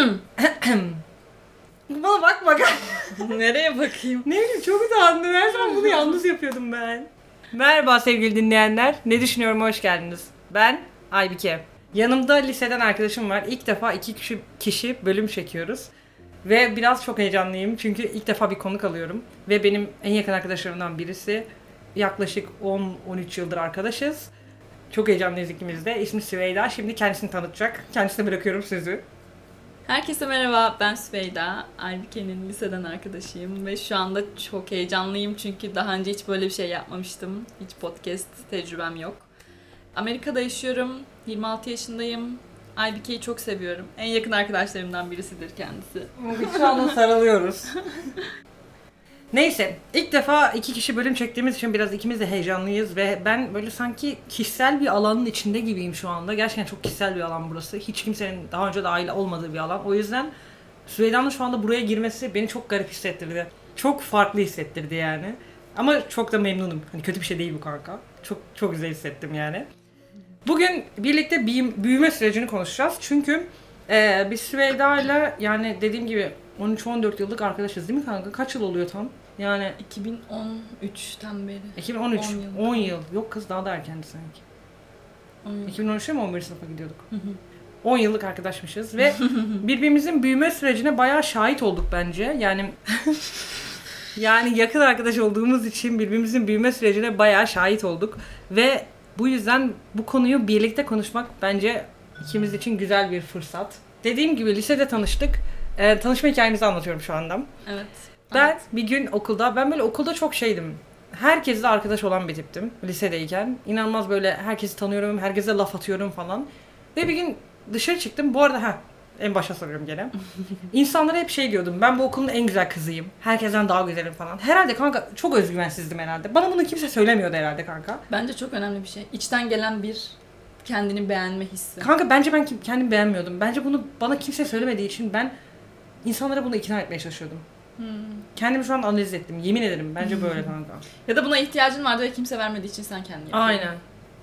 Bana bakma. Nereye bakayım? ne bileyim çok utandım. Her zaman bunu yalnız yapıyordum ben. Merhaba sevgili dinleyenler. Ne düşünüyorum hoş geldiniz. Ben Aybike. Yanımda liseden arkadaşım var. İlk defa iki kişi, kişi bölüm çekiyoruz. Ve biraz çok heyecanlıyım çünkü ilk defa bir konuk alıyorum. Ve benim en yakın arkadaşlarımdan birisi. Yaklaşık 10-13 yıldır arkadaşız. Çok heyecanlıyız ikimiz de. İsmi Süveyda. Şimdi kendisini tanıtacak. Kendisine bırakıyorum sözü. Herkese merhaba, ben Süveyda. Aybike'nin liseden arkadaşıyım ve şu anda çok heyecanlıyım çünkü daha önce hiç böyle bir şey yapmamıştım. Hiç podcast tecrübem yok. Amerika'da yaşıyorum, 26 yaşındayım. Aybike'yi çok seviyorum. En yakın arkadaşlarımdan birisidir kendisi. Şu anda sarılıyoruz. Neyse, ilk defa iki kişi bölüm çektiğimiz için biraz ikimiz de heyecanlıyız ve ben böyle sanki kişisel bir alanın içinde gibiyim şu anda. Gerçekten çok kişisel bir alan burası. Hiç kimsenin daha önce dahil olmadığı bir alan. O yüzden Süveyda'nın şu anda buraya girmesi beni çok garip hissettirdi. Çok farklı hissettirdi yani. Ama çok da memnunum. Hani kötü bir şey değil bu kanka. Çok çok güzel hissettim yani. Bugün birlikte büyüm- büyüme sürecini konuşacağız. Çünkü ee, biz Süveyda ile yani dediğim gibi 13-14 yıllık arkadaşız değil mi kanka? Kaç yıl oluyor tam? Yani 2013'ten beri. 2013, 10 yıl. 10 yıl. Yok kız daha da erkendi sanki. 10 yıl. 2013'te mi 11 sınıfa gidiyorduk? Hı hı. 10 yıllık arkadaşmışız ve birbirimizin büyüme sürecine bayağı şahit olduk bence. Yani yani yakın arkadaş olduğumuz için birbirimizin büyüme sürecine bayağı şahit olduk ve bu yüzden bu konuyu birlikte konuşmak bence ikimiz için güzel bir fırsat. Dediğim gibi lisede tanıştık. Ee, tanışma hikayemizi anlatıyorum şu anda. Evet. Ben bir gün okulda, ben böyle okulda çok şeydim. Herkesle arkadaş olan bir tiptim lisedeyken. İnanılmaz böyle herkesi tanıyorum, herkese laf atıyorum falan. Ve bir gün dışarı çıktım. Bu arada ha en başa soruyorum gene. İnsanlara hep şey diyordum. Ben bu okulun en güzel kızıyım. Herkesten daha güzelim falan. Herhalde kanka çok özgüvensizdim herhalde. Bana bunu kimse söylemiyordu herhalde kanka. Bence çok önemli bir şey. İçten gelen bir kendini beğenme hissi. Kanka bence ben kim- kendimi beğenmiyordum. Bence bunu bana kimse söylemediği için ben insanlara bunu ikna etmeye çalışıyordum. Hmm. Kendimi şu an analiz ettim. Yemin ederim. Bence böyle kanka. Ya da buna ihtiyacın vardı ve kimse vermediği için sen kendin yapıyordun. Aynen.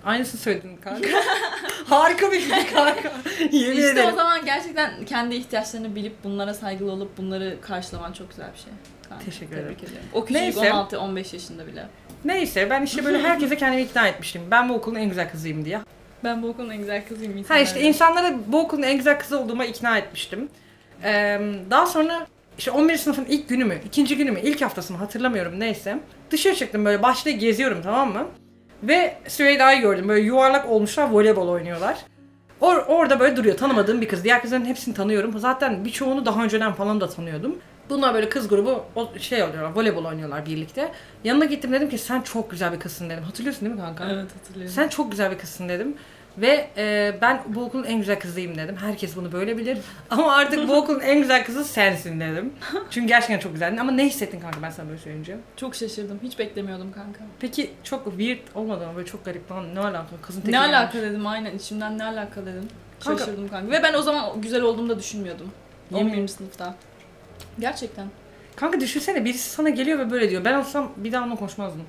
Aynısını söyledin kanka. Harika bir şey kanka. Yemin İşte ederim. o zaman gerçekten kendi ihtiyaçlarını bilip bunlara saygılı olup bunları karşılaman çok güzel bir şey. Kanka, Teşekkür tebrik ediyorum. O küçücük Neyse. 16-15 yaşında bile. Neyse ben işte böyle herkese kendimi ikna etmiştim. Ben bu okulun en güzel kızıyım diye. Ben bu okulun en güzel kızıyım Ha işte insanlara bu okulun en güzel kızı olduğuma ikna etmiştim. Ee, daha sonra işte 11. sınıfın ilk günü mü, ikinci günü mü, ilk haftası mı hatırlamıyorum neyse. Dışarı çıktım böyle bahçede geziyorum tamam mı? Ve Süveyda'yı gördüm. Böyle yuvarlak olmuşlar voleybol oynuyorlar. Or- orada böyle duruyor. Tanımadığım bir kız. Diğer kızların hepsini tanıyorum. Zaten birçoğunu daha önceden falan da tanıyordum. Bunlar böyle kız grubu şey oluyorlar. Voleybol oynuyorlar birlikte. Yanına gittim dedim ki sen çok güzel bir kızsın dedim. Hatırlıyorsun değil mi kanka? Evet hatırlıyorum. Sen çok güzel bir kızsın dedim. Ve e, ben bu okulun en güzel kızıyım dedim. Herkes bunu böyle bilir. Ama artık bu okulun en güzel kızı sensin dedim. Çünkü gerçekten çok güzeldin. Ama ne hissettin kanka ben sana böyle söyleyince? Çok şaşırdım. Hiç beklemiyordum kanka. Peki çok weird olmadı mı? Böyle çok garip falan. Ne alaka? Kızın teki Ne gelmiş. alaka dedim aynen. içimden ne alaka dedim. Kanka- Şaşırdım kanka. Ve ben o zaman güzel olduğumu da düşünmüyordum. Yemin- 11. sınıfta. Gerçekten. Kanka düşünsene birisi sana geliyor ve böyle diyor. Ben olsam bir daha onunla konuşmazdım.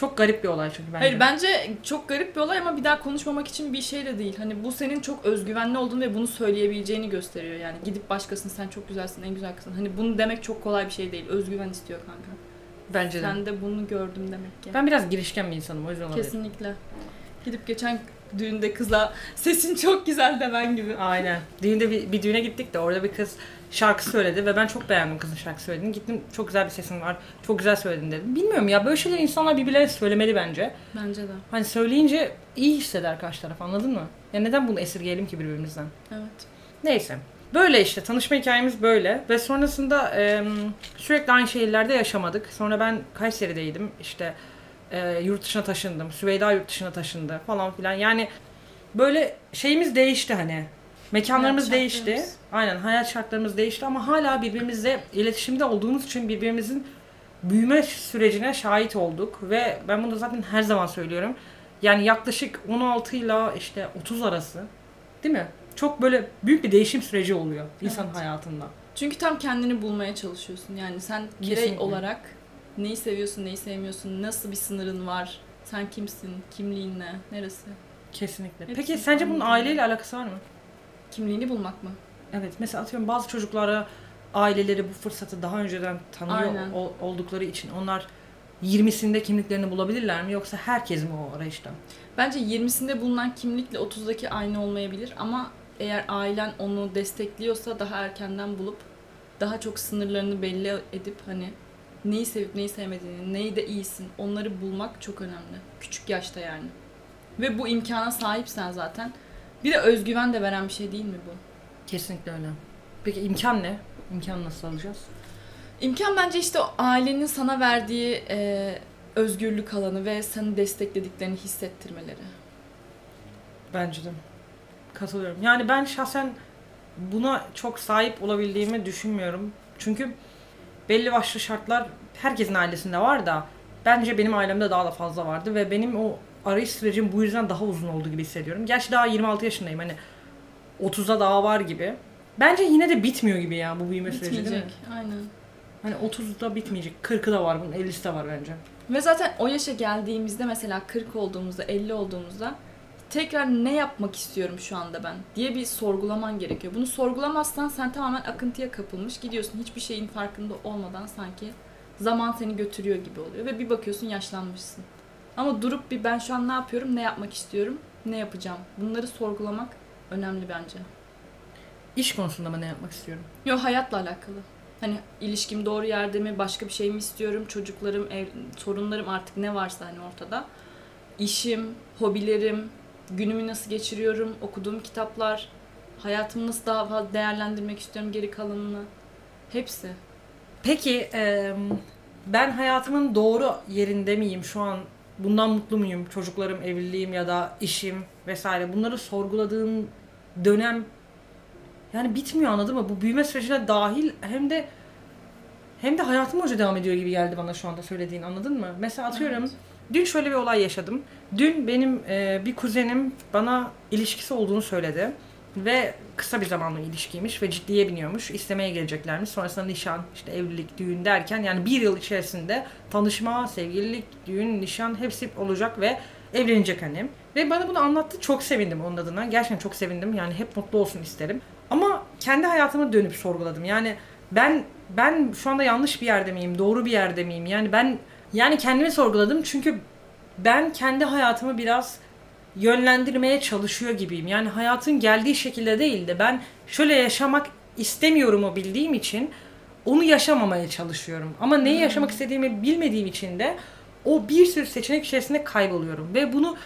Çok garip bir olay çünkü bence. Hayır bence çok garip bir olay ama bir daha konuşmamak için bir şey de değil. Hani bu senin çok özgüvenli olduğunu ve bunu söyleyebileceğini gösteriyor yani. Gidip başkasın sen çok güzelsin en güzel kızsın. Hani bunu demek çok kolay bir şey değil. Özgüven istiyor kanka. Bence de. Sen de bunu gördüm demek ki. Ben biraz girişken bir insanım o yüzden olabilir. Kesinlikle. Gidip geçen düğünde kıza sesin çok güzel demen gibi. Aynen. Düğünde bir, bir düğüne gittik de orada bir kız şarkı söyledi ve ben çok beğendim kızın şarkı söylediğini. Gittim çok güzel bir sesin var, çok güzel söyledin dedim. Bilmiyorum ya böyle şeyler insanlar birbirlerine söylemeli bence. Bence de. Hani söyleyince iyi hisseder karşı taraf anladın mı? Ya neden bunu esirgeyelim ki birbirimizden? Evet. Neyse. Böyle işte tanışma hikayemiz böyle ve sonrasında e, sürekli aynı şehirlerde yaşamadık. Sonra ben Kayseri'deydim işte e, yurt dışına taşındım. Süveyda yurt dışına taşındı falan filan. Yani böyle şeyimiz değişti hani. Mekanlarımız Hayat değişti. Aynen hayat şartlarımız değişti ama hala birbirimizle iletişimde olduğumuz için birbirimizin büyüme sürecine şahit olduk ve ben bunu zaten her zaman söylüyorum. Yani yaklaşık 16 ile işte 30 arası değil mi? Çok böyle büyük bir değişim süreci oluyor insan Evet. hayatında. Çünkü tam kendini bulmaya çalışıyorsun. Yani sen birey olarak neyi seviyorsun, neyi sevmiyorsun, nasıl bir sınırın var, sen kimsin, kimliğin ne, neresi? Kesinlikle. Hepsi Peki sence bunun anladım. aileyle alakası var mı? Kimliğini bulmak mı? Evet mesela atıyorum bazı çocuklara aileleri bu fırsatı daha önceden tanıyor Aynen. ol- oldukları için onlar 20'sinde kimliklerini bulabilirler mi yoksa herkes mi o arayışta? Bence 20'sinde bulunan kimlikle 30'daki aynı olmayabilir ama eğer ailen onu destekliyorsa daha erkenden bulup daha çok sınırlarını belli edip hani neyi sevip neyi sevmediğini, neyi de iyisin onları bulmak çok önemli. Küçük yaşta yani. Ve bu imkana sahipsen zaten. Bir de özgüven de veren bir şey değil mi bu? Kesinlikle öyle. Peki imkan ne? İmkan nasıl alacağız? İmkan bence işte o ailenin sana verdiği e, özgürlük alanı ve seni desteklediklerini hissettirmeleri. Bence de. Katılıyorum. Yani ben şahsen buna çok sahip olabildiğimi düşünmüyorum. Çünkü belli başlı şartlar herkesin ailesinde var da bence benim ailemde daha da fazla vardı ve benim o arayış sürecim bu yüzden daha uzun oldu gibi hissediyorum. Gerçi daha 26 yaşındayım hani 30'a daha var gibi. Bence yine de bitmiyor gibi ya bu büyüme süreci? Bitmeyecek. Aynen. Hani 30'da bitmeyecek. 40'ı da var bunun 50'si de var bence. Ve zaten o yaşa geldiğimizde mesela 40 olduğumuzda, 50 olduğumuzda tekrar ne yapmak istiyorum şu anda ben diye bir sorgulaman gerekiyor. Bunu sorgulamazsan sen tamamen akıntıya kapılmış gidiyorsun. Hiçbir şeyin farkında olmadan sanki zaman seni götürüyor gibi oluyor ve bir bakıyorsun yaşlanmışsın. Ama durup bir ben şu an ne yapıyorum, ne yapmak istiyorum, ne yapacağım. Bunları sorgulamak önemli bence. İş konusunda mı ne yapmak istiyorum? Yok hayatla alakalı. Hani ilişkim doğru yerde mi, başka bir şey mi istiyorum, çocuklarım, ev, sorunlarım artık ne varsa hani ortada. İşim, hobilerim, günümü nasıl geçiriyorum, okuduğum kitaplar, hayatımı nasıl daha fazla değerlendirmek istiyorum geri kalanını. Hepsi. Peki e, ben hayatımın doğru yerinde miyim şu an? Bundan mutlu muyum? Çocuklarım, evliliğim ya da işim vesaire bunları sorguladığın dönem yani bitmiyor anladın mı? Bu büyüme sürecine dahil hem de hem de hayatım hoca devam ediyor gibi geldi bana şu anda söylediğin anladın mı? Mesela atıyorum Evet. Dün şöyle bir olay yaşadım. Dün benim e, bir kuzenim bana ilişkisi olduğunu söyledi. Ve kısa bir zamanlı ilişkiymiş ve ciddiye biniyormuş. İstemeye geleceklermiş. Sonrasında nişan, işte evlilik, düğün derken yani bir yıl içerisinde tanışma, sevgililik, düğün, nişan hepsi olacak ve evlenecek annem. Ve bana bunu anlattı. Çok sevindim onun adına. Gerçekten çok sevindim. Yani hep mutlu olsun isterim. Ama kendi hayatıma dönüp sorguladım. Yani ben ben şu anda yanlış bir yerde miyim? Doğru bir yerde miyim? Yani ben yani kendimi sorguladım çünkü ben kendi hayatımı biraz yönlendirmeye çalışıyor gibiyim. Yani hayatın geldiği şekilde değil de ben şöyle yaşamak istemiyorum o bildiğim için onu yaşamamaya çalışıyorum. Ama neyi yaşamak istediğimi bilmediğim için de o bir sürü seçenek içerisinde kayboluyorum. Ve bunu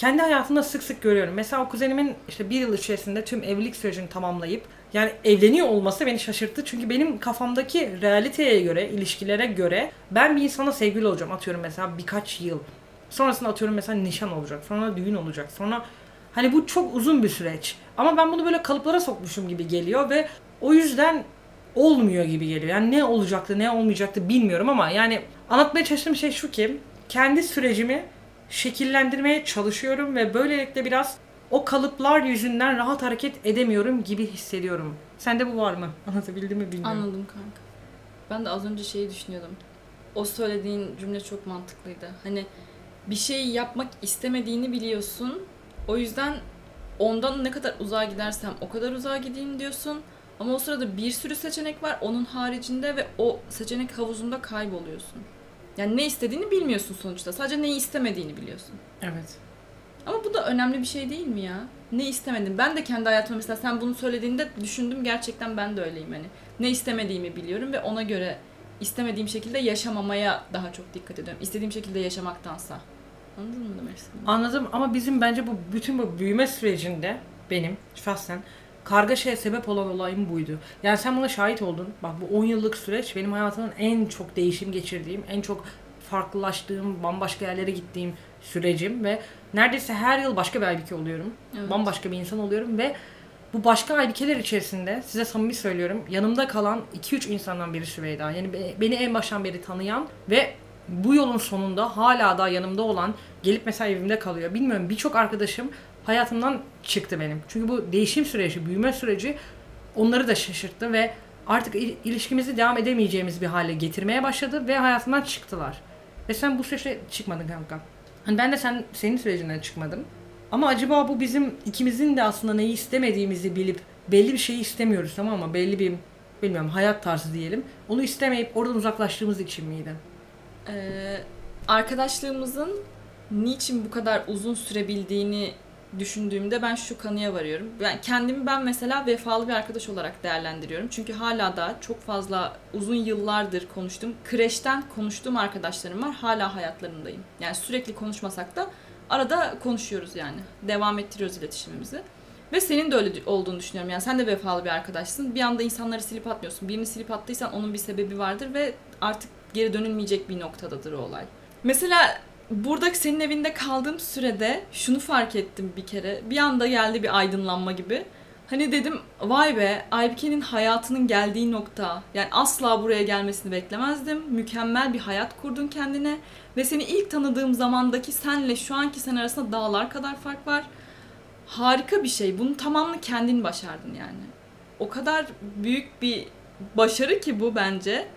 kendi hayatımda sık sık görüyorum. Mesela o kuzenimin işte bir yıl içerisinde tüm evlilik sürecini tamamlayıp yani evleniyor olması beni şaşırttı. Çünkü benim kafamdaki realiteye göre, ilişkilere göre ben bir insana sevgili olacağım. Atıyorum mesela birkaç yıl. Sonrasında atıyorum mesela nişan olacak. Sonra düğün olacak. Sonra hani bu çok uzun bir süreç. Ama ben bunu böyle kalıplara sokmuşum gibi geliyor ve o yüzden olmuyor gibi geliyor. Yani ne olacaktı, ne olmayacaktı bilmiyorum ama yani anlatmaya çalıştığım şey şu ki kendi sürecimi şekillendirmeye çalışıyorum ve böylelikle biraz o kalıplar yüzünden rahat hareket edemiyorum gibi hissediyorum. Sende bu var mı? Anlatabildim mi bilmiyorum. Anladım kanka. Ben de az önce şeyi düşünüyordum. O söylediğin cümle çok mantıklıydı. Hani bir şeyi yapmak istemediğini biliyorsun. O yüzden ondan ne kadar uzağa gidersem o kadar uzağa gideyim diyorsun. Ama o sırada bir sürü seçenek var onun haricinde ve o seçenek havuzunda kayboluyorsun. Yani ne istediğini bilmiyorsun sonuçta. Sadece neyi istemediğini biliyorsun. Evet. Ama bu da önemli bir şey değil mi ya? Ne istemedim? Ben de kendi hayatımda mesela sen bunu söylediğinde düşündüm gerçekten ben de öyleyim hani. Ne istemediğimi biliyorum ve ona göre istemediğim şekilde yaşamamaya daha çok dikkat ediyorum. İstediğim şekilde yaşamaktansa. Anladın mı demek istediğimi? Anladım ama bizim bence bu bütün bu büyüme sürecinde benim şahsen kargaşaya sebep olan olayım buydu. Yani sen buna şahit oldun. Bak bu 10 yıllık süreç benim hayatımın en çok değişim geçirdiğim, en çok farklılaştığım, bambaşka yerlere gittiğim sürecim ve neredeyse her yıl başka bir Aybike oluyorum. Evet. Bambaşka bir insan oluyorum ve bu başka Aybikeler içerisinde size samimi söylüyorum yanımda kalan 2-3 insandan biri Süveyda. Yani be- beni en baştan beri tanıyan ve bu yolun sonunda hala da yanımda olan gelip mesela evimde kalıyor. Bilmiyorum birçok arkadaşım hayatımdan çıktı benim. Çünkü bu değişim süreci, büyüme süreci onları da şaşırttı ve artık il- ilişkimizi devam edemeyeceğimiz bir hale getirmeye başladı ve hayatımdan çıktılar. Ve sen bu süreçte çıkmadın kanka. Hani ben de sen senin sürecinden çıkmadım. Ama acaba bu bizim ikimizin de aslında neyi istemediğimizi bilip belli bir şeyi istemiyoruz tamam mı? Belli bir bilmiyorum hayat tarzı diyelim. Onu istemeyip oradan uzaklaştığımız için miydi? Ee, arkadaşlığımızın niçin bu kadar uzun sürebildiğini düşündüğümde ben şu kanıya varıyorum. Ben kendimi ben mesela vefalı bir arkadaş olarak değerlendiriyorum. Çünkü hala da çok fazla uzun yıllardır konuştuğum, kreşten konuştuğum arkadaşlarım var. Hala hayatlarındayım. Yani sürekli konuşmasak da arada konuşuyoruz yani. Devam ettiriyoruz iletişimimizi. Ve senin de öyle olduğunu düşünüyorum. Yani sen de vefalı bir arkadaşsın. Bir anda insanları silip atmıyorsun. Birini silip attıysan onun bir sebebi vardır ve artık geri dönülmeyecek bir noktadadır o olay. Mesela burada senin evinde kaldığım sürede şunu fark ettim bir kere. Bir anda geldi bir aydınlanma gibi. Hani dedim vay be Aybike'nin hayatının geldiği nokta. Yani asla buraya gelmesini beklemezdim. Mükemmel bir hayat kurdun kendine. Ve seni ilk tanıdığım zamandaki senle şu anki sen arasında dağlar kadar fark var. Harika bir şey. Bunun tamamını kendin başardın yani. O kadar büyük bir başarı ki bu bence.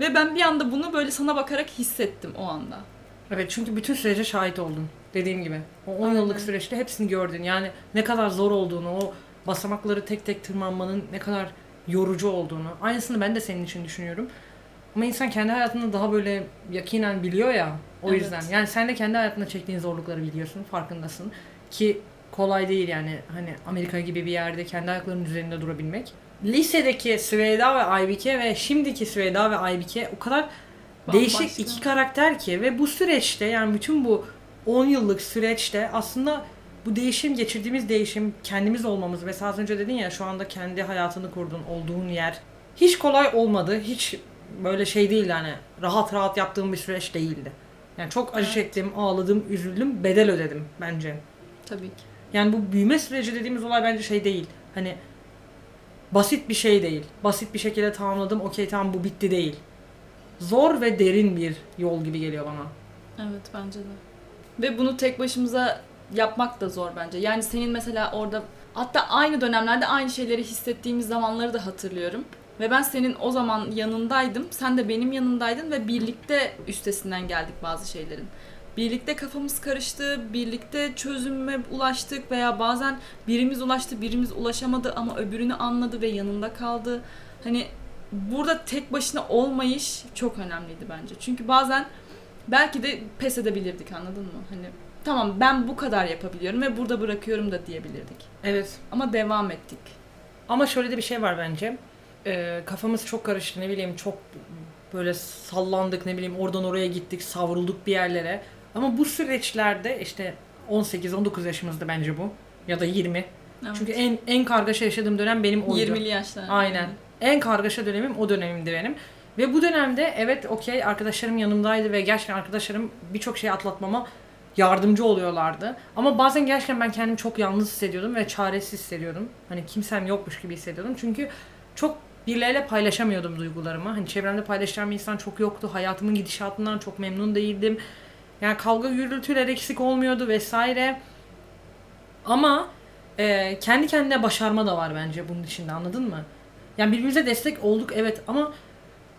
Ve ben bir anda bunu böyle sana bakarak hissettim o anda. Evet çünkü bütün sürece şahit oldun. Dediğim gibi. O 10 Aynen. yıllık süreçte hepsini gördün. Yani ne kadar zor olduğunu, o basamakları tek tek tırmanmanın ne kadar yorucu olduğunu. Aynısını ben de senin için düşünüyorum. Ama insan kendi hayatını daha böyle yakinen biliyor ya. O Evet. yüzden. Yani sen de kendi hayatında çektiğin zorlukları biliyorsun, farkındasın. Ki kolay değil yani hani Amerika gibi bir yerde kendi ayaklarının üzerinde durabilmek. Lisedeki Süveyda ve Aybike ve şimdiki Süveyda ve Aybike o kadar değişik Bambaşka. iki karakter ki ve bu süreçte yani bütün bu 10 yıllık süreçte aslında bu değişim geçirdiğimiz değişim kendimiz olmamız mesela az önce dedin ya şu anda kendi hayatını kurdun olduğun yer hiç kolay olmadı hiç böyle şey değildi hani rahat rahat yaptığım bir süreç değildi. Yani çok acı Evet. çektim, ağladım, üzüldüm, bedel ödedim bence. Tabii ki. Yani bu büyüme süreci dediğimiz olay bence şey değil. Hani basit bir şey değil. Basit bir şekilde tamamladım, okey tamam bu bitti değil. Zor ve derin bir yol gibi geliyor bana. Evet bence de. Ve bunu tek başımıza yapmak da zor bence. Yani senin mesela orada hatta aynı dönemlerde aynı şeyleri hissettiğimiz zamanları da hatırlıyorum. Ve ben senin o zaman yanındaydım. Sen de benim yanımdaydın ve birlikte üstesinden geldik bazı şeylerin. Birlikte kafamız karıştı, birlikte çözüme ulaştık veya bazen birimiz ulaştı, birimiz ulaşamadı ama öbürünü anladı ve yanında kaldı. Hani burada tek başına olmayış çok önemliydi bence. Çünkü bazen belki de pes edebilirdik anladın mı? Hani tamam ben bu kadar yapabiliyorum ve burada bırakıyorum da diyebilirdik. Evet. Ama devam ettik. Ama şöyle de bir şey var bence. Ee, kafamız çok karıştı ne bileyim çok böyle sallandık ne bileyim oradan oraya gittik savrulduk bir yerlere. Ama bu süreçlerde işte 18-19 yaşımızda bence bu ya da 20. Evet. Çünkü en en kargaşa yaşadığım dönem benim oydu. 20'li yaşlar. Aynen. En kargaşa dönemim o dönemimdi benim. Ve bu dönemde evet okey arkadaşlarım yanımdaydı ve gerçekten arkadaşlarım birçok şey atlatmama yardımcı oluyorlardı. Ama bazen gerçekten ben kendimi çok yalnız hissediyordum ve çaresiz hissediyordum. Hani kimsem yokmuş gibi hissediyordum. Çünkü çok birileriyle paylaşamıyordum duygularımı. Hani çevremde paylaşacağım bir insan çok yoktu. Hayatımın gidişatından çok memnun değildim. Yani kavga gürültüler eksik olmuyordu vesaire. Ama e, kendi kendine başarma da var bence bunun içinde anladın mı? Yani birbirimize destek olduk evet ama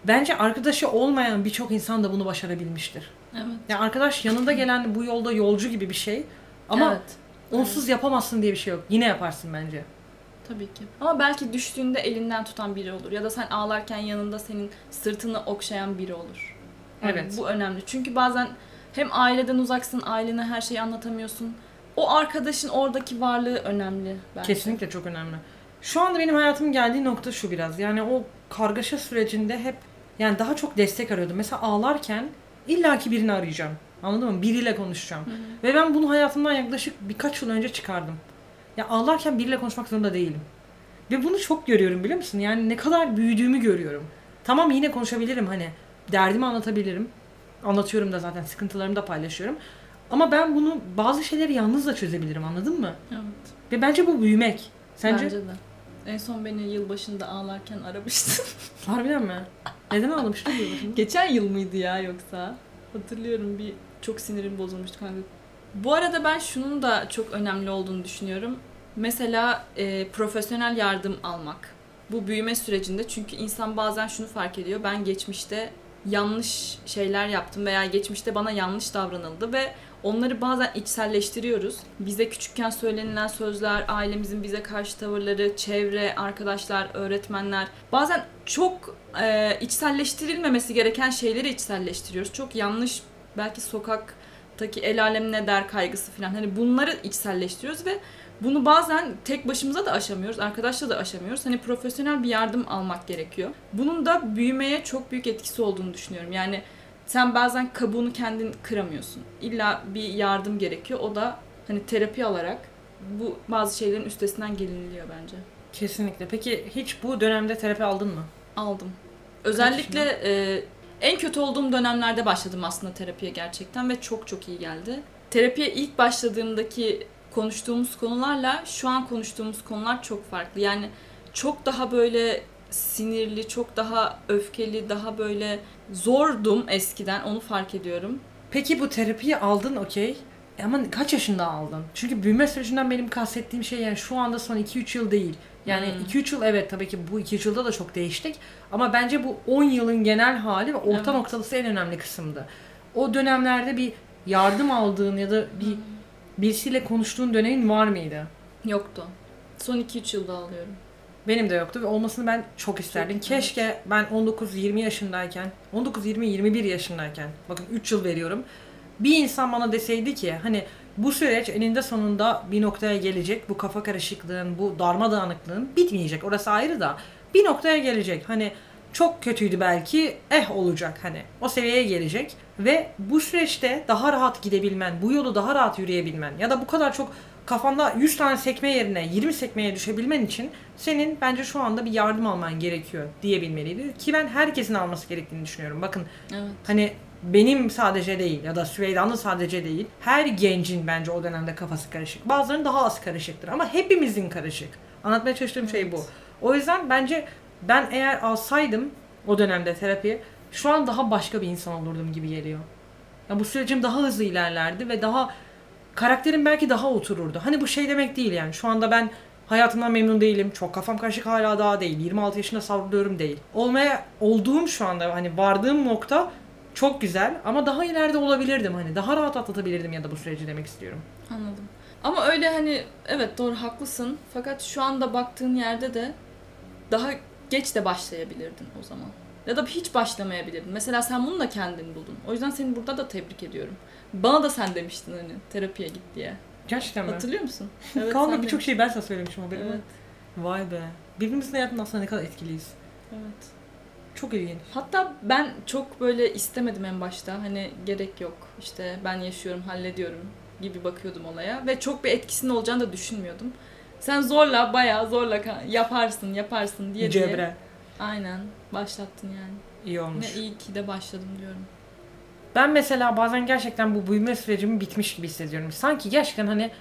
bence arkadaşı olmayan birçok insan da bunu başarabilmiştir. Evet. Yani arkadaş yanında gelen bu yolda yolcu gibi bir şey ama evet. onsuz yapamazsın diye bir şey yok. Yine yaparsın bence. Tabii ki. Ama belki düştüğünde elinden tutan biri olur. Ya da sen ağlarken yanında senin sırtını okşayan biri olur. Yani Evet. Bu önemli. Çünkü bazen hem aileden uzaksın, ailene her şeyi anlatamıyorsun. O arkadaşın oradaki varlığı önemli bence. Kesinlikle çok önemli. Şu anda benim hayatımın geldiği nokta şu biraz. Yani o kargaşa sürecinde hep yani daha çok destek arıyordum. Mesela ağlarken illaki birini arayacağım. Anladın mı? Biriyle konuşacağım. Hı hı. Ve ben bunu hayatımdan yaklaşık birkaç yıl önce çıkardım. Ya ağlarken biriyle konuşmak zorunda değilim. Ve bunu çok görüyorum biliyor musun? Yani ne kadar büyüdüğümü görüyorum. Tamam yine konuşabilirim hani. Derdimi anlatabilirim. Anlatıyorum da zaten sıkıntılarımı da paylaşıyorum. Ama ben bunu bazı şeyleri yalnız da çözebilirim anladın mı? Evet. Ve bence bu büyümek. Sence? Bence de. En son beni yılbaşında ağlarken aramıştın. Harbiden mi? Neden ağlamıştın yılbaşında? Geçen yıl mıydı ya yoksa? Hatırlıyorum bir çok sinirim bozulmuştu kanka. Bu arada ben şunun da çok önemli olduğunu düşünüyorum. Mesela e, profesyonel yardım almak. Bu büyüme sürecinde çünkü insan bazen şunu fark ediyor. Ben geçmişte yanlış şeyler yaptım veya geçmişte bana yanlış davranıldı ve onları bazen içselleştiriyoruz. Bize küçükken söylenilen sözler, ailemizin bize karşı tavırları, çevre, arkadaşlar, öğretmenler bazen çok e, içselleştirilmemesi gereken şeyleri içselleştiriyoruz. Çok yanlış belki sokaktaki el alem ne der kaygısı falan hani bunları içselleştiriyoruz ve bunu bazen tek başımıza da aşamıyoruz, arkadaşla da aşamıyoruz. Hani profesyonel bir yardım almak gerekiyor. Bunun da büyümeye çok büyük etkisi olduğunu düşünüyorum. Yani sen bazen kabuğunu kendin kıramıyorsun. İlla bir yardım gerekiyor. O da hani terapi alarak bu bazı şeylerin üstesinden geliniliyor bence. Kesinlikle. Peki hiç bu dönemde terapi aldın mı? Aldım. Özellikle e, en kötü olduğum dönemlerde başladım aslında terapiye gerçekten ve çok çok iyi geldi. Terapiye ilk başladığımdaki konuştuğumuz konularla şu an konuştuğumuz konular çok farklı. Yani çok daha böyle sinirli, çok daha öfkeli, daha böyle zordum eskiden onu fark ediyorum. Peki bu terapiyi aldın okey. Ama kaç yaşında aldın? Çünkü büyüme sürecinden benim kastettiğim şey yani şu anda son 2-3 yıl değil. Yani Hmm. 2-3 yıl evet tabii ki bu 2-3 yılda da çok değiştik. Ama bence bu 10 yılın genel hali ve orta Evet. noktalısı en önemli kısımdı. O dönemlerde bir yardım aldığın ya da bir birisiyle konuştuğun dönemin var mıydı? Yoktu. Son 2-3 yılda alıyorum. Benim de yoktu ve olmasını ben çok isterdim. Çok, Keşke ben 19-20 yaşındayken, 19-20-21 yaşındayken, bakın 3 yıl veriyorum. Bir insan bana deseydi ki hani bu süreç eninde sonunda bir noktaya gelecek. Bu kafa karışıklığın, bu darmadağınıklığın bitmeyecek. Orası ayrı da bir noktaya gelecek. Hani çok kötüydü belki, eh olacak hani. O seviyeye gelecek ve bu süreçte daha rahat gidebilmen, bu yolu daha rahat yürüyebilmen ya da bu kadar çok kafanda 100 tane sekme yerine 20 sekmeye düşebilmen için senin bence şu anda bir yardım alman gerekiyor diyebilmeliydi. Ki ben herkesin alması gerektiğini düşünüyorum. Bakın Evet. hani benim sadece değil ya da Süveyda'nın sadece değil. Her gencin bence o dönemde kafası karışık. Bazılarının daha az karışıktır ama hepimizin karışık. Anlatmaya çalıştığım şey bu. Evet. O yüzden bence ben eğer alsaydım o dönemde terapi şu an daha başka bir insan olurdum gibi geliyor. Ya bu sürecim daha hızlı ilerlerdi ve daha karakterim belki daha otururdu. Hani bu şey demek değil yani. Şu anda ben hayatımdan memnun değilim. Çok kafam karışık hala daha değil. 26 yaşında savruluyorum değil. Olmaya olduğum şu anda hani vardığım nokta çok güzel ama daha ileride olabilirdim hani. Daha rahat atlatabilirdim ya da bu süreci demek istiyorum. Anladım. Ama öyle hani evet doğru haklısın. Fakat şu anda baktığın yerde de daha geç de başlayabilirdin o zaman. Ya da hiç başlamayabilirdin. Mesela sen bunu da kendin buldun. O yüzden seni burada da tebrik ediyorum. Bana da sen demiştin hani terapiye git diye. Gerçekten mi? Hatırlıyor musun? Evet, Kanka birçok şeyi ben sana söylemişim haberim Evet. Vay be. Birbirimizin hayatında aslında ne kadar etkiliyiz. Evet. Çok ilginç. Hatta ben çok böyle istemedim en başta. Hani gerek yok. İşte ben yaşıyorum, hallediyorum gibi bakıyordum olaya ve çok bir etkisinin olacağını da düşünmüyordum. Sen zorla, bayağı zorla yaparsın, yaparsın diye diye. Cebre. Aynen. Başlattın yani. iyi olmuş. Ne iyi ki de başladım diyorum. Ben mesela bazen gerçekten bu büyüme sürecim bitmiş gibi hissediyorum. Sanki gerçekten hani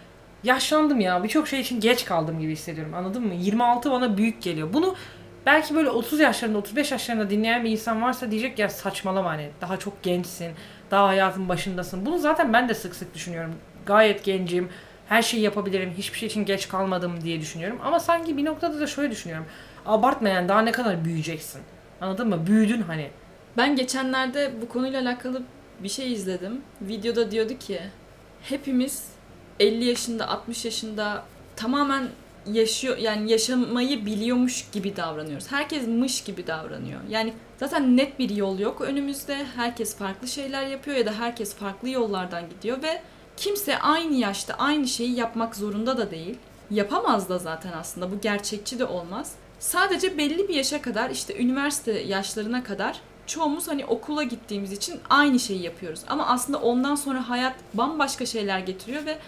yaşlandım ya. Birçok şey için geç kaldım gibi hissediyorum. Anladın mı? 26 bana büyük geliyor. Bunu belki böyle 30 yaşlarında, 35 yaşlarında dinleyen bir insan varsa diyecek ya saçmalama hani. Daha çok gençsin. Daha hayatın başındasın. Bunu zaten ben de sık sık düşünüyorum. Gayet gencim. Her şeyi yapabilirim. Hiçbir şey için geç kalmadım diye düşünüyorum. Ama sanki bir noktada da şöyle düşünüyorum. Abartma yani daha ne kadar büyüyeceksin. Anladın mı? Büyüdün hani. Ben geçenlerde bu konuyla alakalı bir şey izledim. Videoda diyordu ki hepimiz 50 yaşında, 60 yaşında tamamen yaşıyor yani yaşamayı biliyormuş gibi davranıyoruz. Herkes mış gibi davranıyor. Yani zaten net bir yol yok önümüzde. Herkes farklı şeyler yapıyor ya da herkes farklı yollardan gidiyor ve kimse aynı yaşta aynı şeyi yapmak zorunda da değil. Yapamaz da zaten aslında. Bu gerçekçi de olmaz. Sadece belli bir yaşa kadar işte üniversite yaşlarına kadar çoğumuz hani okula gittiğimiz için aynı şeyi yapıyoruz. Ama aslında ondan sonra hayat bambaşka şeyler getiriyor ve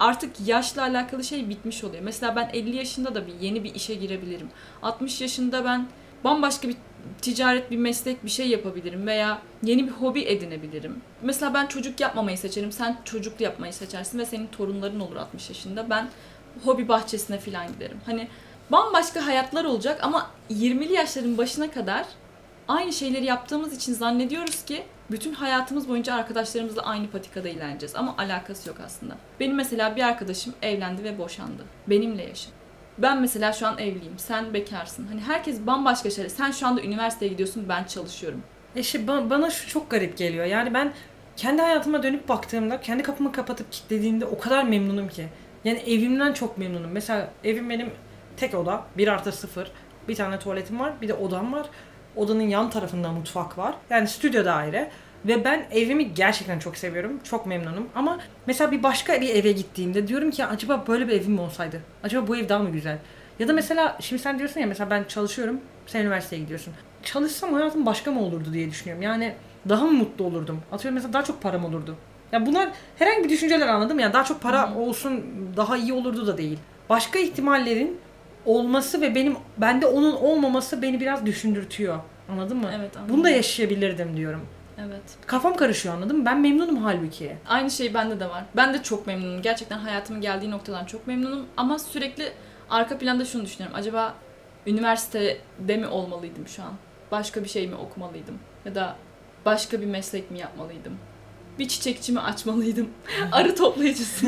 artık yaşla alakalı şey bitmiş oluyor. Mesela ben 50 yaşında da bir yeni bir işe girebilirim. 60 yaşında ben bambaşka bir ticaret, bir meslek, bir şey yapabilirim veya yeni bir hobi edinebilirim. Mesela ben çocuk yapmamayı seçerim. Sen çocuk yapmayı seçersin ve senin torunların olur 60 yaşında. Ben hobi bahçesine falan giderim. Hani bambaşka hayatlar olacak ama 20'li yaşların başına kadar aynı şeyleri yaptığımız için zannediyoruz ki bütün hayatımız boyunca arkadaşlarımızla aynı patikada ilerleyeceğiz ama alakası yok aslında. Benim mesela bir arkadaşım evlendi ve boşandı. Benimle yaşadı. Ben mesela şu an evliyim. Sen bekarsın. Hani herkes bambaşka şeyler. Sen şu anda üniversiteye gidiyorsun, ben çalışıyorum. E işte ba- bana şu çok garip geliyor. Yani ben kendi hayatıma dönüp baktığımda, kendi kapımı kapatıp kilitlediğimde o kadar memnunum ki. Yani evimden çok memnunum. Mesela evim benim tek oda, 1 artı 0. Bir tane tuvaletim var, bir de odam var. Odanın yan tarafında mutfak var. Yani stüdyo daire. Ve ben evimi gerçekten çok seviyorum. Çok memnunum. Ama mesela bir başka bir eve gittiğimde diyorum ki acaba böyle bir evim olsaydı? Acaba bu ev daha mı güzel? Ya da mesela şimdi sen diyorsun ya mesela ben çalışıyorum. Sen üniversiteye gidiyorsun. Çalışsam hayatım başka mı olurdu diye düşünüyorum. Yani daha mı mutlu olurdum? Atıyorum mesela daha çok param olurdu. Ya bunlar herhangi bir düşünceler anladım ya. Daha çok para olsun daha iyi olurdu da değil. Başka ihtimallerin olması ve benim bende onun olmaması beni biraz düşündürtüyor. Anladın mı? Evet anladım. Bunu da yaşayabilirdim diyorum. Evet. Kafam karışıyor anladın mı? Ben memnunum halbuki. Aynı şey bende de var. Ben de çok memnunum. Gerçekten hayatımın geldiği noktadan çok memnunum. Ama sürekli arka planda şunu düşünüyorum. Acaba üniversitede mi olmalıydım şu an? Başka bir şey mi okumalıydım? Ya da başka bir meslek mi yapmalıydım? Bir çiçekçi mi açmalıydım? Arı toplayıcısı?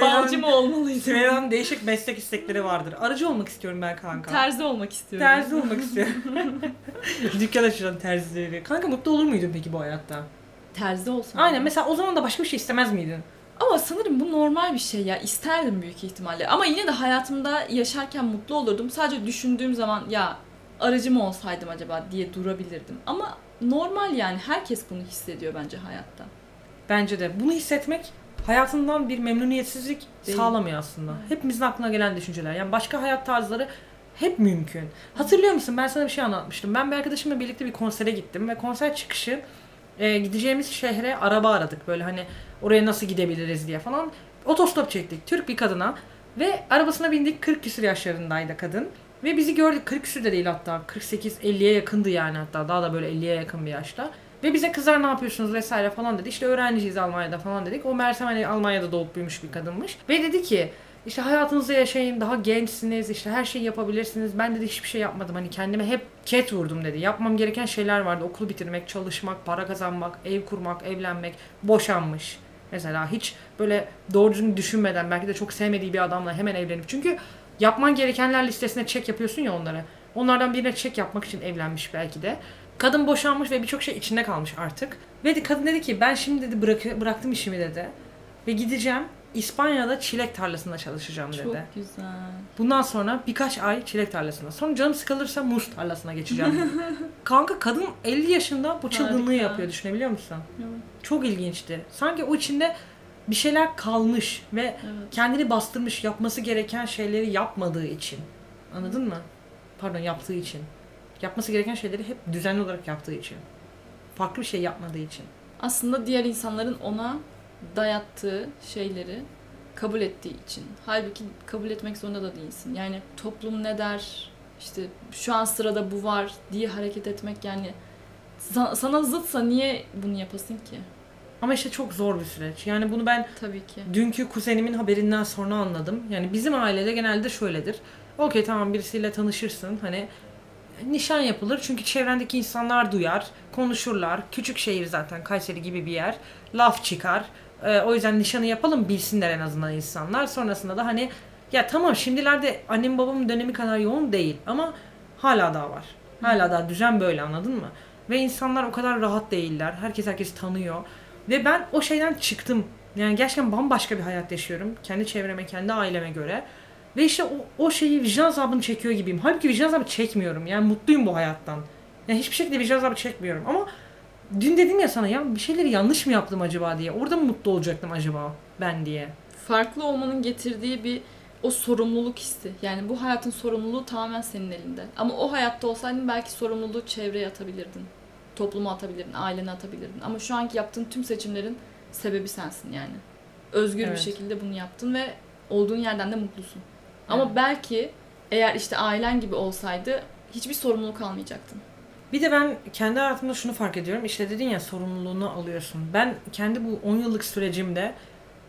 Balcı mı olmalıydım? Süreyya'nın değişik meslek istekleri vardır. Arıcı olmak istiyorum ben kanka. Terzi olmak istiyorum. Terzi olmak istiyorum. Dükkan açacağım terzileri. Kanka mutlu olur muydun peki bu hayatta? Terzi olsam. Aynen mesela o zaman da başka bir şey istemez miydin? Ama sanırım bu normal bir şey ya. İsterdim büyük ihtimalle. Ama yine de hayatımda yaşarken mutlu olurdum. Sadece düşündüğüm zaman ya aracı mı olsaydım acaba diye durabilirdim. Ama normal yani. Herkes bunu hissediyor bence hayatta. Bence de. Bunu hissetmek hayatından bir memnuniyetsizlik Değil. sağlamıyor aslında. Hepimizin aklına gelen düşünceler. Yani başka hayat tarzları hep mümkün. Hatırlıyor musun? Ben sana bir şey anlatmıştım. Ben bir arkadaşımla birlikte bir konsere gittim ve konser çıkışı e, gideceğimiz şehre araba aradık. Böyle hani oraya nasıl gidebiliriz diye falan. Otostop çektik. Türk bir kadına ve arabasına bindik. 40 küsur yaşlarındaydı kadın. Ve bizi gördük. 40 küsur da değil hatta. 48-50'ye yakındı yani hatta. Daha da böyle 50'ye yakın bir yaşta. Ve bize kızlar ne yapıyorsunuz vesaire falan dedi. İşte öğrenciyiz Almanya'da falan dedik. O Mersem hani Almanya'da doğup büyümüş bir kadınmış. Ve dedi ki işte hayatınızı yaşayın, daha gençsiniz, işte her şeyi yapabilirsiniz. Ben dedi hiçbir şey yapmadım. Hani kendime hep ket vurdum dedi. Yapmam gereken şeyler vardı. Okulu bitirmek, çalışmak, para kazanmak, ev kurmak, evlenmek, boşanmış. Mesela hiç böyle doğru düşünmeden belki de çok sevmediği bir adamla hemen evlenip. Çünkü yapman gerekenler listesine çek yapıyorsun ya onları. Onlardan birine çek yapmak için evlenmiş belki de. Kadın boşanmış ve birçok şey içinde kalmış artık. Ve kadın dedi ki ben şimdi dedi bırak, bıraktım işimi dedi. Ve gideceğim İspanya'da çilek tarlasında çalışacağım dedi. Çok güzel. Bundan sonra birkaç ay çilek tarlasında. Sonra canım sıkılırsa muz tarlasına geçeceğim. Kanka kadın 50 yaşında bu çılgınlığı Harika. yapıyor düşünebiliyor musun? Evet. Çok ilginçti. Sanki o içinde bir şeyler kalmış ve Evet. kendini bastırmış yapması gereken şeyleri yapmadığı için. Anladın mı? Pardon yaptığı için. Yapması gereken şeyleri hep düzenli olarak yaptığı için. Farklı bir şey yapmadığı için. Aslında diğer insanların ona dayattığı şeyleri kabul ettiği için. Halbuki kabul etmek zorunda da değilsin. Yani toplum ne der, işte şu an sırada bu var diye hareket etmek yani sa- sana zıtsa niye bunu yapasın ki? Ama işte çok zor bir süreç. Yani bunu ben Tabii ki. dünkü kuzenimin haberinden sonra anladım. Yani bizim ailede genelde şöyledir. Okey tamam birisiyle tanışırsın. Hani nişan yapılır çünkü çevrendeki insanlar duyar, konuşurlar. Küçük şehir zaten Kayseri gibi bir yer. Laf çıkar. Ee, o yüzden nişanı yapalım bilsinler en azından insanlar. Sonrasında da hani ya tamam şimdilerde annem babamın dönemi kadar yoğun değil ama hala daha var. Hala daha düzen böyle anladın mı? Ve insanlar o kadar rahat değiller. Herkes herkesi tanıyor. Ve ben o şeyden çıktım. Yani gerçekten bambaşka bir hayat yaşıyorum. Kendi çevreme, kendi aileme göre. Ve işte o, o şeyi vicdan azabını çekiyor gibiyim. Halbuki vicdan azabı çekmiyorum. Yani mutluyum bu hayattan. Yani hiçbir şekilde vicdan azabı çekmiyorum. Ama dün dedim ya sana ya bir şeyleri yanlış mı yaptım acaba diye. Orada mı mutlu olacaktım acaba ben diye. Farklı olmanın getirdiği bir o sorumluluk hissi. Yani bu hayatın sorumluluğu tamamen senin elinde. Ama o hayatta olsaydın belki sorumluluğu çevreye atabilirdin. Topluma atabilirdin, ailene atabilirdin. Ama şu anki yaptığın tüm seçimlerin sebebi sensin yani. Özgür Evet. bir şekilde bunu yaptın ve olduğun yerden de mutlusun. Ama Evet. belki eğer işte ailen gibi olsaydı hiçbir sorumluluk almayacaktın. Bir de ben kendi hayatımda şunu fark ediyorum. İşte dedin ya sorumluluğunu alıyorsun. Ben kendi bu 10 yıllık sürecimde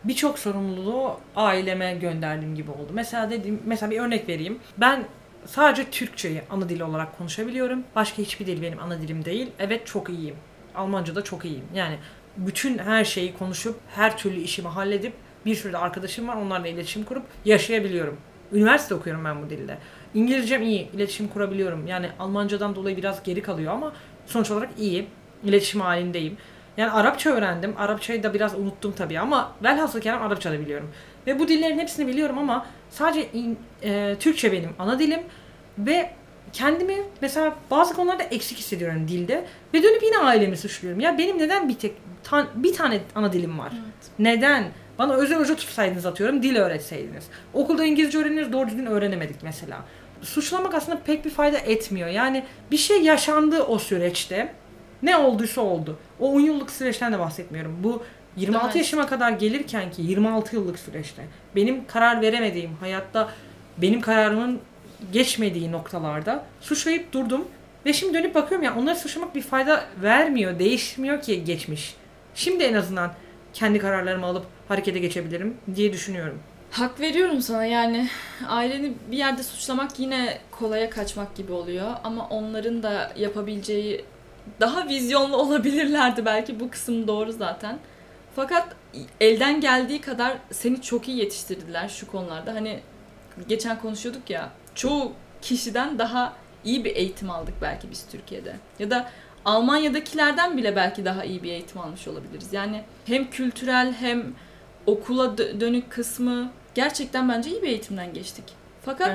birçok sorumluluğu aileme gönderdiğim gibi oldu. Mesela dediğim, mesela bir örnek vereyim. Ben sadece Türkçeyi ana dil olarak konuşabiliyorum. Başka hiçbir dil benim ana dilim değil. Evet çok iyiyim. Almanca'da çok iyiyim. Yani bütün her şeyi konuşup her türlü işimi halledip bir sürü de arkadaşım var. Onlarla iletişim kurup yaşayabiliyorum. Üniversite okuyorum ben bu dilde. İngilizcem iyi, iletişim kurabiliyorum. Yani Almancadan dolayı biraz geri kalıyor ama sonuç olarak iyi. İletişim halindeyim. Yani Arapça öğrendim. Arapçayı da biraz unuttum tabii ama velhasıl kelam Arapça da biliyorum. Ve bu dillerin hepsini biliyorum ama sadece in- e, Türkçe benim ana dilim ve kendimi mesela bazı konularda eksik hissediyorum dilde ve dönüp yine ailemi suçluyorum. Ya benim neden bir tek ta- bir tane ana dilim var? Evet. Neden? Bana özel hoca tutsaydınız atıyorum, dil öğretseydiniz. Okulda İngilizce öğreniyoruz, doğru düzgün öğrenemedik mesela. Suçlamak aslında pek bir fayda etmiyor. Yani bir şey yaşandı o süreçte. Ne olduysa oldu. O 10 yıllık süreçten de bahsetmiyorum. Bu 26 Evet. yaşıma kadar gelirken ki 26 yıllık süreçte benim karar veremediğim, hayatta benim kararımın geçmediği noktalarda suçlayıp durdum. Ve şimdi dönüp bakıyorum ya onları suçlamak bir fayda vermiyor, değişmiyor ki geçmiş. Şimdi en azından kendi kararlarımı alıp harekete geçebilirim diye düşünüyorum. Hak veriyorum sana yani aileni bir yerde suçlamak yine kolaya kaçmak gibi oluyor ama onların da yapabileceği daha vizyonlu olabilirlerdi belki bu kısım doğru zaten. Fakat elden geldiği kadar seni çok iyi yetiştirdiler şu konularda. Hani geçen konuşuyorduk ya çoğu kişiden daha iyi bir eğitim aldık belki biz Türkiye'de. Ya da Almanya'dakilerden bile belki daha iyi bir eğitim almış olabiliriz. Yani hem kültürel hem okula dö- dönük kısmı gerçekten bence iyi bir eğitimden geçtik. Fakat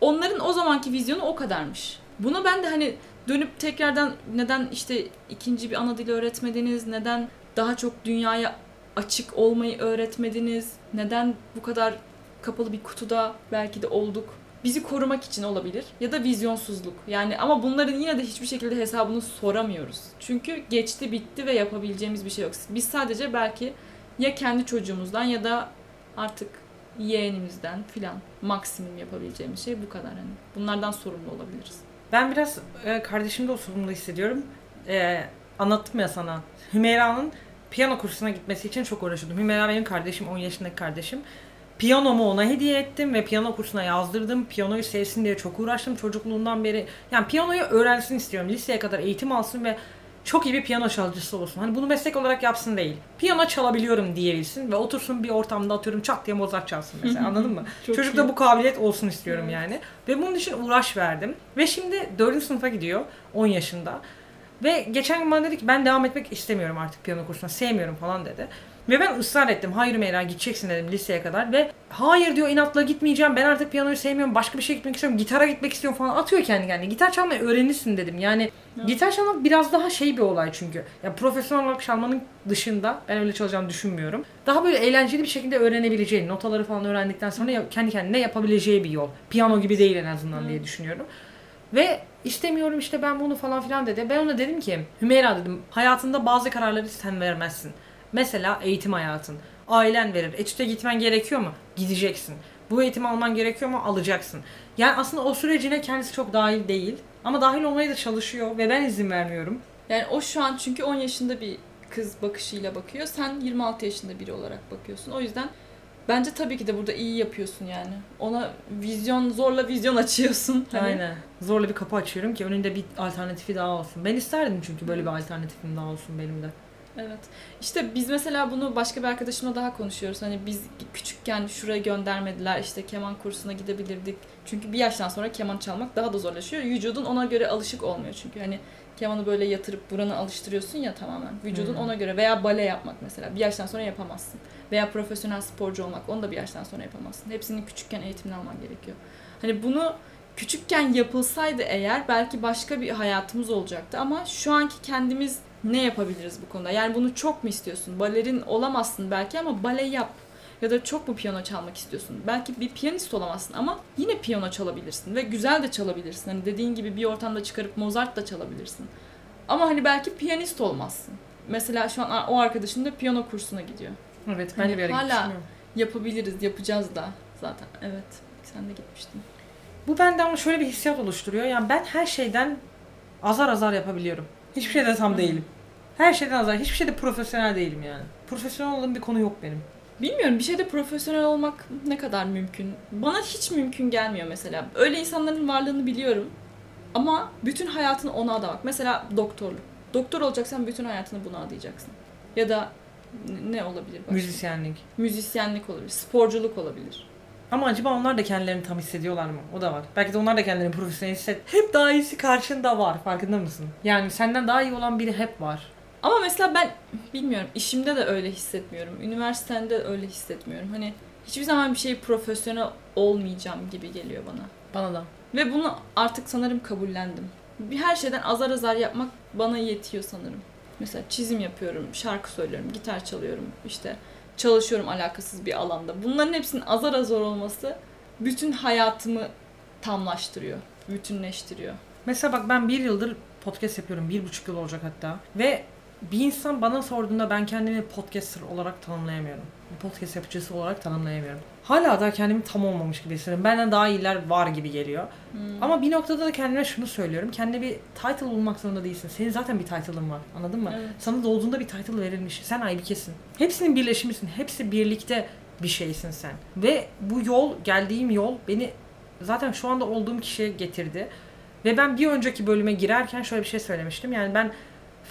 onların o zamanki vizyonu o kadarmış. Buna ben de hani dönüp tekrardan neden işte ikinci bir ana dili öğretmediniz, neden daha çok dünyaya açık olmayı öğretmediniz, neden bu kadar kapalı bir kutuda belki de olduk. Bizi korumak için olabilir ya da vizyonsuzluk. Yani ama bunların yine de hiçbir şekilde hesabını soramıyoruz. Çünkü geçti bitti ve yapabileceğimiz bir şey yok. Biz sadece belki ya kendi çocuğumuzdan ya da artık yeğenimizden filan maksimum yapabileceğimiz şey bu kadar hani. Bunlardan sorumlu olabiliriz. Ben biraz e, kardeşimde o sorumluluğu hissediyorum. E, anlattım ya sana. Hümeyra'nın piyano kursuna gitmesi için çok uğraşıyordum. Hümeyra benim kardeşim, 10 yaşındaki kardeşim. Piyanomu ona hediye ettim ve piyano kursuna yazdırdım. Piyanoyu sevsin diye çok uğraştım çocukluğundan beri. Yani piyanoyu öğrensin istiyorum. Liseye kadar eğitim alsın ve çok iyi bir piyano çalgıcısı olsun. Hani bunu meslek olarak yapsın değil. Piyano çalabiliyorum diyebilsin ve otursun bir ortamda atıyorum çat diye Mozart çalsın mesela anladın mı? Çocukta bu kabiliyet olsun istiyorum Evet. yani. Ve bunun için uğraş verdim. Ve şimdi 4. sınıfa gidiyor 10 yaşında. Ve geçen gün bana dedi ki ben devam etmek istemiyorum artık piyano kursuna sevmiyorum falan dedi. Ve ben ısrar ettim. Hayır Meyra gideceksin dedim liseye kadar. Ve hayır diyor inatla gitmeyeceğim. Ben artık piyanoyu sevmiyorum. Başka bir şey gitmek istiyorum. Gitara gitmek istiyorum falan. Atıyor kendi kendine. Gitar çalmayı öğrenirsin dedim. Yani Evet. gitar çalmak biraz daha şey bir olay çünkü. Ya profesyonel olarak çalmanın dışında ben öyle çalacağımı düşünmüyorum. Daha böyle eğlenceli bir şekilde öğrenebileceği, notaları falan öğrendikten sonra kendi kendine yapabileceği bir yol. Piyano gibi değil en azından Evet. diye düşünüyorum. Ve istemiyorum işte ben bunu falan filan dedi. Ben ona dedim ki Hümeyra dedim hayatında bazı kararları sen vermezsin. Mesela eğitim hayatın. Ailen verir. Etüte gitmen gerekiyor mu? Gideceksin. Bu eğitimi alman gerekiyor mu? Alacaksın. Yani aslında o sürecine kendisi çok dahil değil. Ama dahil olmaya da çalışıyor ve ben izin vermiyorum. Yani o şu an çünkü 10 yaşında bir kız bakışıyla bakıyor. Sen 26 yaşında biri olarak bakıyorsun. O yüzden bence tabii ki de burada iyi yapıyorsun yani. Ona vizyon, zorla vizyon açıyorsun. Hani Aynen. Zorla bir kapı açıyorum ki önünde bir alternatifi daha olsun. Ben isterdim çünkü böyle bir alternatifim daha olsun benim de. Evet. İşte biz mesela bunu başka bir arkadaşımla daha konuşuyoruz. Hani biz küçükken şuraya göndermediler. işte keman kursuna gidebilirdik. Çünkü bir yaştan sonra keman çalmak daha da zorlaşıyor. Vücudun ona göre alışık olmuyor çünkü. Hani kemanı böyle yatırıp buranı alıştırıyorsun ya tamamen. Vücudun Hmm. ona göre veya bale yapmak mesela bir yaştan sonra yapamazsın. Veya profesyonel sporcu olmak onu da bir yaştan sonra yapamazsın. Hepsinin küçükken eğitimini alman gerekiyor. Hani bunu küçükken yapılsaydı eğer belki başka bir hayatımız olacaktı ama şu anki kendimiz ne yapabiliriz bu konuda? Yani bunu çok mu istiyorsun? Balerin olamazsın belki ama bale yap. Ya da çok mu piyano çalmak istiyorsun? Belki bir piyanist olamazsın ama yine piyano çalabilirsin ve güzel de çalabilirsin. Hani dediğin gibi bir ortamda çıkarıp Mozart da çalabilirsin. Ama hani belki piyanist olmazsın. Mesela şu an o arkadaşım da piyano kursuna gidiyor. Evet ben de bir Hala-. Yapabiliriz, yapacağız da zaten. Evet, sen de gitmiştin. Bu bende ama şöyle bir hissiyat oluşturuyor. Yani ben her şeyden azar azar yapabiliyorum. Hiçbir şeyde tam Hı. değilim. Her şeyden azar. Hiçbir şeyde profesyonel değilim yani. Profesyonel olduğum bir konu yok benim. Bilmiyorum bir şeyde profesyonel olmak ne kadar mümkün. Bana hiç mümkün gelmiyor mesela. Öyle insanların varlığını biliyorum. Ama bütün hayatını ona adamak. Mesela doktorluk. Doktor olacaksan bütün hayatını buna adayacaksın. Ya da ne olabilir başka? Müzisyenlik. Müzisyenlik olabilir, sporculuk olabilir. Ama acaba onlar da kendilerini tam hissediyorlar mı? O da var. Belki de onlar da kendilerini profesyonel hisset. Hep daha iyisi karşında var. Farkında mısın? Yani senden daha iyi olan biri hep var. Ama mesela ben bilmiyorum işimde de öyle hissetmiyorum. Üniversitede de öyle hissetmiyorum. Hani hiçbir zaman bir şey profesyonel olmayacağım gibi geliyor bana. Bana da. Ve bunu artık sanırım kabullendim. Bir her şeyden azar azar yapmak bana yetiyor sanırım. Mesela çizim yapıyorum, şarkı söylüyorum, gitar çalıyorum, işte çalışıyorum alakasız bir alanda. Bunların hepsinin azar azar olması bütün hayatımı tamlaştırıyor, bütünleştiriyor. Mesela bak ben bir yıldır podcast yapıyorum. Bir buçuk yıl olacak hatta. Ve bir insan bana sorduğunda ben kendimi podcaster olarak tanımlayamıyorum. Podcast yapıcısı olarak tanımlayamıyorum. Hala da kendimi tam olmamış gibi hissediyorum. Benden daha iyiler var gibi geliyor. Hmm. Ama bir noktada da kendime şunu söylüyorum. Kendine bir title bulmak zorunda değilsin. Senin zaten bir title'ın var. Anladın mı? Evet. Sana doğduğunda bir title verilmiş. Sen Aybike'sin. Hepsinin birleşimisin. Hepsi birlikte bir şeysin sen. Ve bu yol, geldiğim yol beni zaten şu anda olduğum kişiye getirdi. Ve ben bir önceki bölüme girerken şöyle bir şey söylemiştim. Yani ben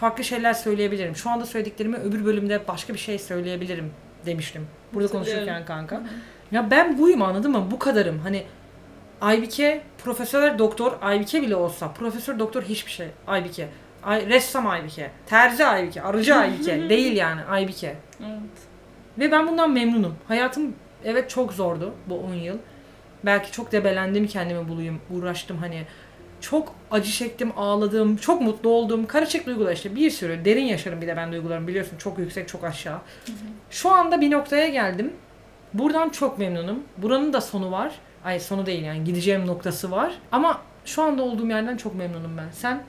farklı şeyler söyleyebilirim. Şu anda söylediklerimi öbür bölümde başka bir şey söyleyebilirim demiştim. Burada konuşurken kanka. Ya ben buyum anladın mı? Bu kadarım. Hani Aybike, profesör doktor Aybike bile olsa, profesör doktor hiçbir şey. Aybike. Ay, ressam Aybike. Terzi Aybike. Arıcı Aybike. Değil yani Aybike. Evet. Ve ben bundan memnunum. Hayatım evet çok zordu bu 10 yıl. Belki çok debelendim kendimi bulayım. Uğraştım hani. Çok acı çektim, ağladım, çok mutlu oldum. Karışık duygular işte bir sürü. Derin yaşarım bir de ben duygularımı biliyorsun. Çok yüksek, çok aşağı. Şu anda bir noktaya geldim. Buradan çok memnunum. Buranın da sonu var. Ay sonu değil yani gideceğim noktası var. Ama şu anda olduğum yerden çok memnunum ben. Sen?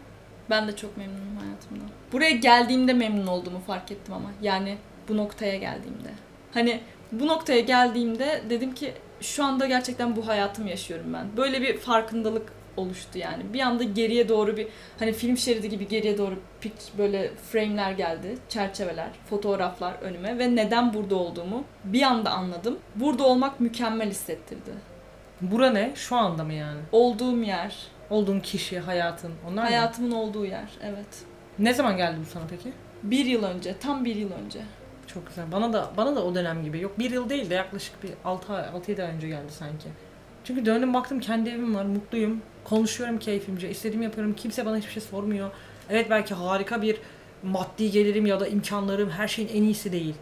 Ben de çok memnunum hayatımdan. Buraya geldiğimde memnun olduğumu fark ettim ama. Yani bu noktaya geldiğimde. Hani bu noktaya geldiğimde dedim ki şu anda gerçekten bu hayatımı yaşıyorum ben. Böyle bir farkındalık oluştu yani. Bir anda geriye doğru bir hani film şeridi gibi geriye doğru pik böyle frame'ler geldi. Çerçeveler, fotoğraflar önüme ve neden burada olduğumu bir anda anladım. Burada olmak mükemmel hissettirdi. Bura ne? Şu anda mı yani? Olduğum yer, Olduğun kişi, hayatın. Onlar mı? hayatımın olduğu yer. Evet. Ne zaman geldi bu sana peki? Bir yıl önce, tam bir yıl önce. Çok güzel. Bana da bana da o dönem gibi. Yok bir yıl değil de yaklaşık bir 6 ay, 6-7 ay önce geldi sanki. Çünkü döndüm baktım kendi evim var, mutluyum. Konuşuyorum keyfimce, istediğimi yapıyorum. Kimse bana hiçbir şey sormuyor. Evet belki harika bir maddi gelirim ya da imkanlarım her şeyin en iyisi değil.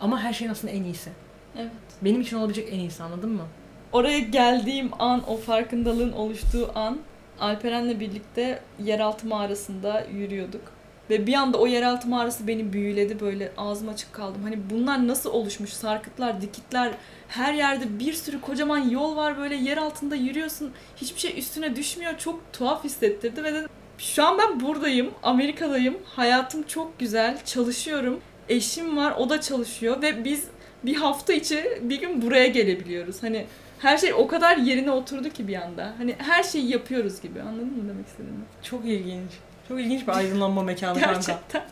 Ama her şeyin aslında en iyisi. Evet. Benim için olabilecek en iyisi anladın mı? Oraya geldiğim an, o farkındalığın oluştuğu an Alperen'le birlikte yeraltı mağarasında yürüyorduk. Ve bir anda o yeraltı mağarası beni büyüledi böyle ağzım açık kaldım. Hani bunlar nasıl oluşmuş? Sarkıtlar, dikitler, her yerde bir sürü kocaman yol var böyle yer altında yürüyorsun. Hiçbir şey üstüne düşmüyor. Çok tuhaf hissettirdi ve dedim şu an ben buradayım, Amerika'dayım. Hayatım çok güzel, çalışıyorum. Eşim var, o da çalışıyor ve biz bir hafta içi bir gün buraya gelebiliyoruz. Hani her şey o kadar yerine oturdu ki bir anda. Hani her şeyi yapıyoruz gibi. Anladın mı demek istediğimi? Çok ilginç. Çok ilginç bir aydınlanma mekanı kanka. Gerçekten.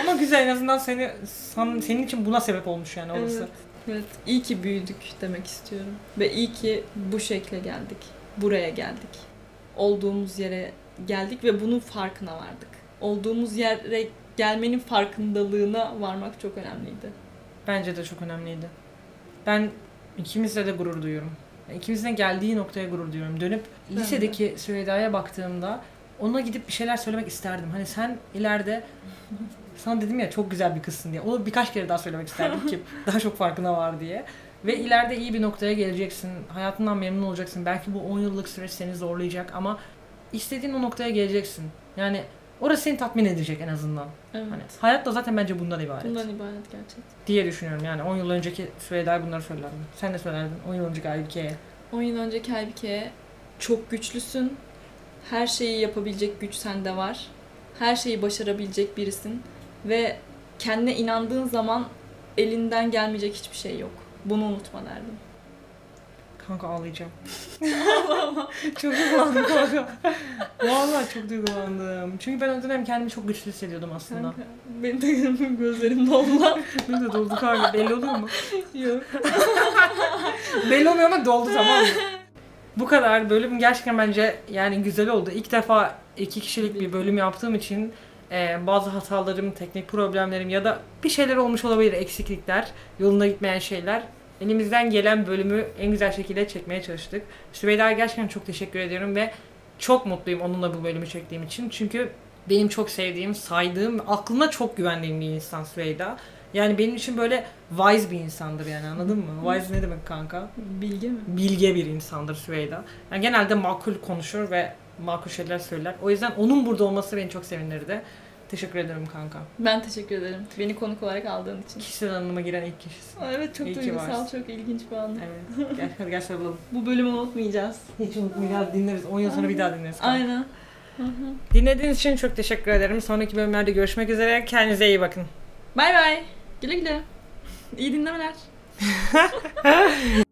Ama güzel en azından seni san- senin için buna sebep olmuş yani orası. Evet. Evet. İyi ki büyüdük demek istiyorum. Ve iyi ki bu şekle geldik. Buraya geldik. Olduğumuz yere geldik ve bunun farkına vardık. Olduğumuz yere gelmenin farkındalığına varmak çok önemliydi. Bence de çok önemliydi. Ben ikimizle de gurur duyuyorum. İkimizin geldiği noktaya gurur duyuyorum. Dönüp Ben de. lisedeki Süheyda'ya baktığımda ona gidip bir şeyler söylemek isterdim. Hani sen ileride sana dedim ya çok güzel bir kızsın diye. Onu birkaç kere daha söylemek isterdim ki daha çok farkına var diye. Ve ileride iyi bir noktaya geleceksin. Hayatından memnun olacaksın. Belki bu 10 yıllık süreç seni zorlayacak ama istediğin o noktaya geleceksin. Yani orası seni tatmin edecek en azından. Evet. Hani hayat da zaten bence bundan ibaret Bundan ibaret gerçekten. diye düşünüyorum. Yani 10 yıl önceki Süheyda'ya bunları söylerdim. Sen de söylerdin 10 yıl önceki Aybike'ye. 10 yıl önceki Aybike çok güçlüsün. Her şeyi yapabilecek güç sende var. Her şeyi başarabilecek birisin. Ve kendine inandığın zaman elinden gelmeyecek hiçbir şey yok. Bunu unutma derdim. Kanka ağlayacağım. çok duygulandım kanka. Vallahi çok duygulandım. Çünkü ben o dönem kendimi çok güçlü hissediyordum aslında. Kanka, benim de gözlerim doldu. Benim de doldu kanka. Belli oluyor mu? Yok. Belli olmuyor ama doldu tamam mı? Bu kadar bölüm gerçekten bence yani güzel oldu. İlk defa iki kişilik bir bölüm yaptığım için e, bazı hatalarım, teknik problemlerim ya da bir şeyler olmuş olabilir, eksiklikler, yolunda gitmeyen şeyler elimizden gelen bölümü en güzel şekilde çekmeye çalıştık. Süveyda'ya gerçekten çok teşekkür ediyorum ve çok mutluyum onunla bu bölümü çektiğim için. Çünkü benim çok sevdiğim, saydığım, aklına çok güvendiğim bir insan Süveyda. Yani benim için böyle wise bir insandır yani anladın mı? Wise ne demek kanka? Bilgi mi? Bilge bir insandır Süveyda. Yani genelde makul konuşur ve makul şeyler söyler. O yüzden onun burada olması beni çok sevindirdi. Teşekkür ederim kanka. Ben teşekkür ederim. Beni konuk olarak aldığın için. Kişisel anıma giren ilk kişisin. Aa, Evet çok İyi duygusal, çok ilginç bir an. Evet. Gel, hadi gel sarılalım. Bu bölümü unutmayacağız. Hiç unutmayacağız. Dinleriz. 10 yıl sonra bir daha dinleriz. kanka. Aynen. Hı hı. Dinlediğiniz için çok teşekkür ederim. Sonraki bölümlerde görüşmek üzere. Kendinize iyi bakın. Bay bay. Güle güle. İyi dinlemeler.